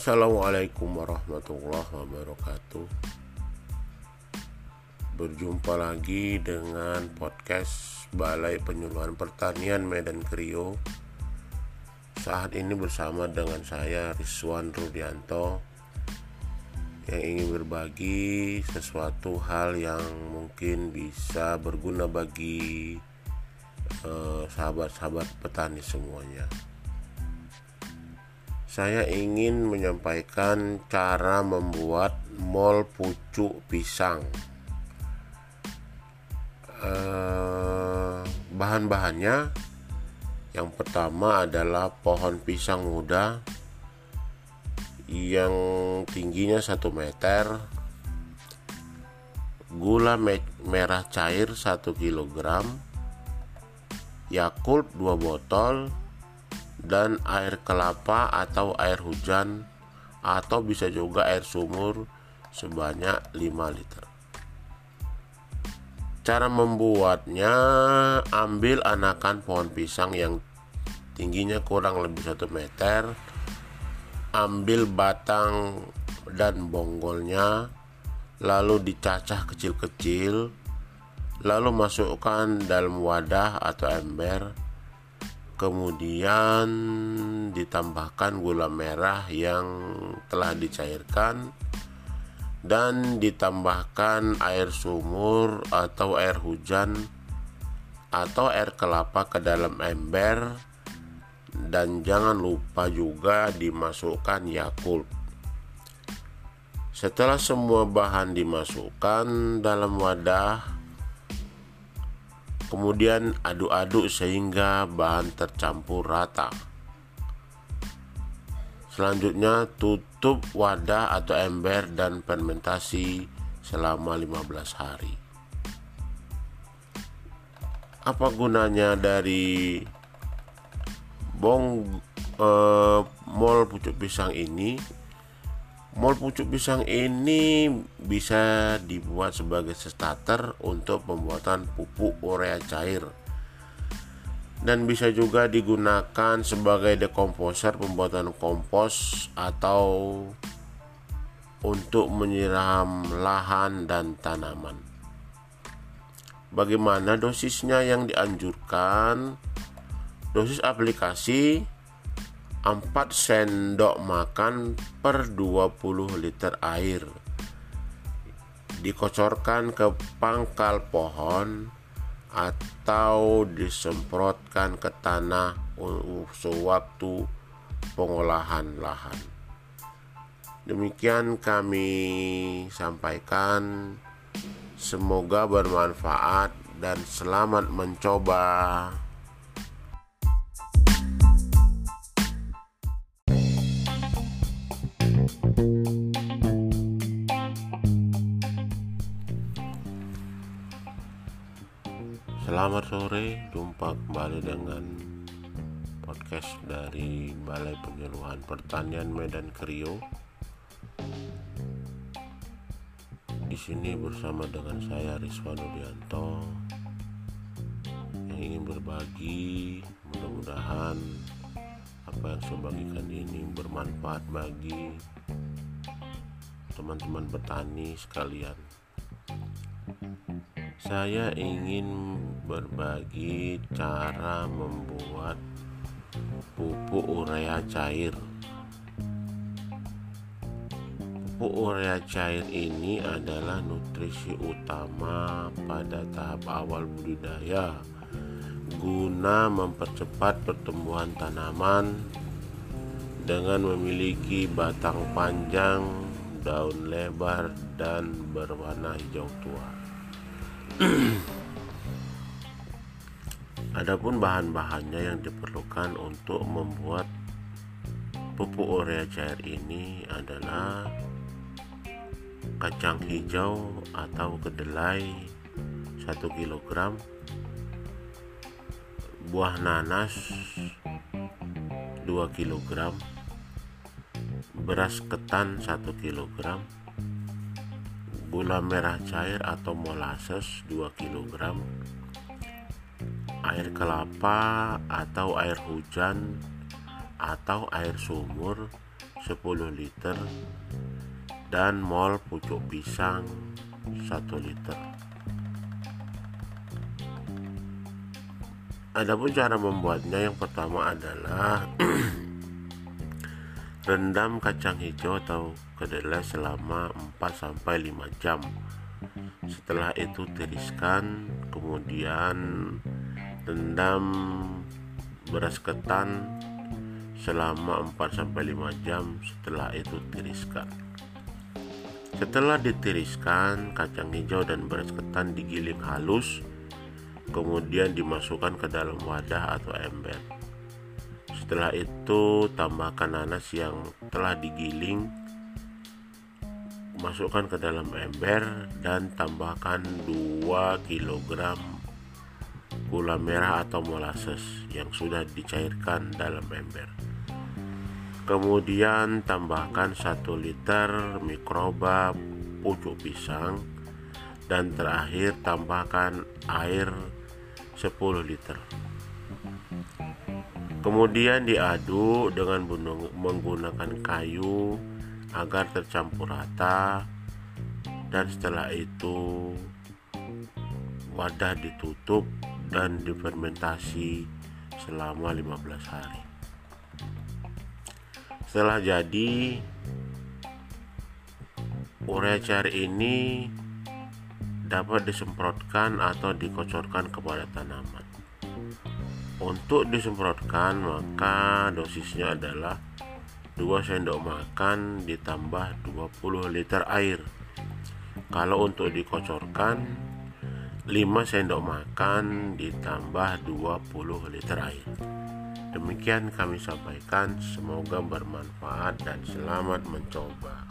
Assalamualaikum warahmatullahi wabarakatuh. Berjumpa lagi dengan podcast Balai Penyuluhan Pertanian Medan Krio. Saat ini bersama dengan saya Rizwan Rudianto yang ingin berbagi sesuatu hal yang mungkin bisa berguna bagi eh, sahabat-sahabat petani semuanya saya ingin menyampaikan cara membuat mol pucuk pisang. Eh, bahan-bahannya yang pertama adalah pohon pisang muda yang tingginya 1 meter, gula merah cair 1 kg, Yakult 2 botol, dan air kelapa atau air hujan atau bisa juga air sumur sebanyak 5 liter. Cara membuatnya ambil anakan pohon pisang yang tingginya kurang lebih 1 meter ambil batang dan bonggolnya lalu dicacah kecil-kecil lalu masukkan dalam wadah atau ember kemudian ditambahkan gula merah yang telah dicairkan dan ditambahkan air sumur atau air hujan atau air kelapa ke dalam ember dan jangan lupa juga dimasukkan Yakult. Setelah semua bahan dimasukkan dalam wadah, Kemudian aduk-aduk sehingga bahan tercampur rata. Selanjutnya tutup wadah atau ember dan fermentasi selama 15 hari. Apa gunanya dari bong eh, mol pucuk pisang ini? Mol pucuk pisang ini bisa dibuat sebagai starter untuk pembuatan pupuk urea cair dan bisa juga digunakan sebagai dekomposer pembuatan kompos atau untuk menyiram lahan dan tanaman. Bagaimana dosisnya yang dianjurkan? Dosis aplikasi 4 sendok makan per 20 liter air dikocorkan ke pangkal pohon atau disemprotkan ke tanah sewaktu pengolahan lahan. Demikian kami sampaikan. Semoga bermanfaat dan selamat mencoba. Selamat sore, jumpa kembali dengan podcast dari Balai Penyuluhan Pertanian Medan Krio. Di sini bersama dengan saya Rizwan Udianto yang ingin berbagi, mudah-mudahan apa yang saya bagikan ini bermanfaat bagi teman-teman petani sekalian. Saya ingin berbagi cara membuat pupuk urea cair. Pupuk urea cair ini adalah nutrisi utama pada tahap awal budidaya guna mempercepat pertumbuhan tanaman dengan memiliki batang panjang, daun lebar, dan berwarna hijau tua. Adapun bahan-bahannya yang diperlukan untuk membuat pupuk urea cair ini adalah kacang hijau atau kedelai 1 kg buah nanas 2 kg beras ketan 1 kg gula merah cair atau molasses 2 kg air kelapa atau air hujan atau air sumur 10 liter dan mol pucuk pisang 1 liter. Adapun cara membuatnya yang pertama adalah rendam kacang hijau atau kedelai selama 4 sampai 5 jam. Setelah itu tiriskan, kemudian rendam beras ketan selama 4 sampai 5 jam setelah itu tiriskan. Setelah ditiriskan, kacang hijau dan beras ketan digiling halus, kemudian dimasukkan ke dalam wadah atau ember. Setelah itu, tambahkan nanas yang telah digiling, masukkan ke dalam ember, dan tambahkan 2 kg gula merah atau molasses yang sudah dicairkan dalam ember. Kemudian tambahkan 1 liter mikroba pucuk pisang dan terakhir tambahkan air 10 liter. Kemudian diaduk dengan menggunakan kayu agar tercampur rata dan setelah itu wadah ditutup dan difermentasi selama 15 hari. Setelah jadi, urea cair ini dapat disemprotkan atau dikocorkan kepada tanaman. Untuk disemprotkan, maka dosisnya adalah 2 sendok makan ditambah 20 liter air. Kalau untuk dikocorkan, 5 sendok makan ditambah 20 liter air. Demikian kami sampaikan, semoga bermanfaat dan selamat mencoba.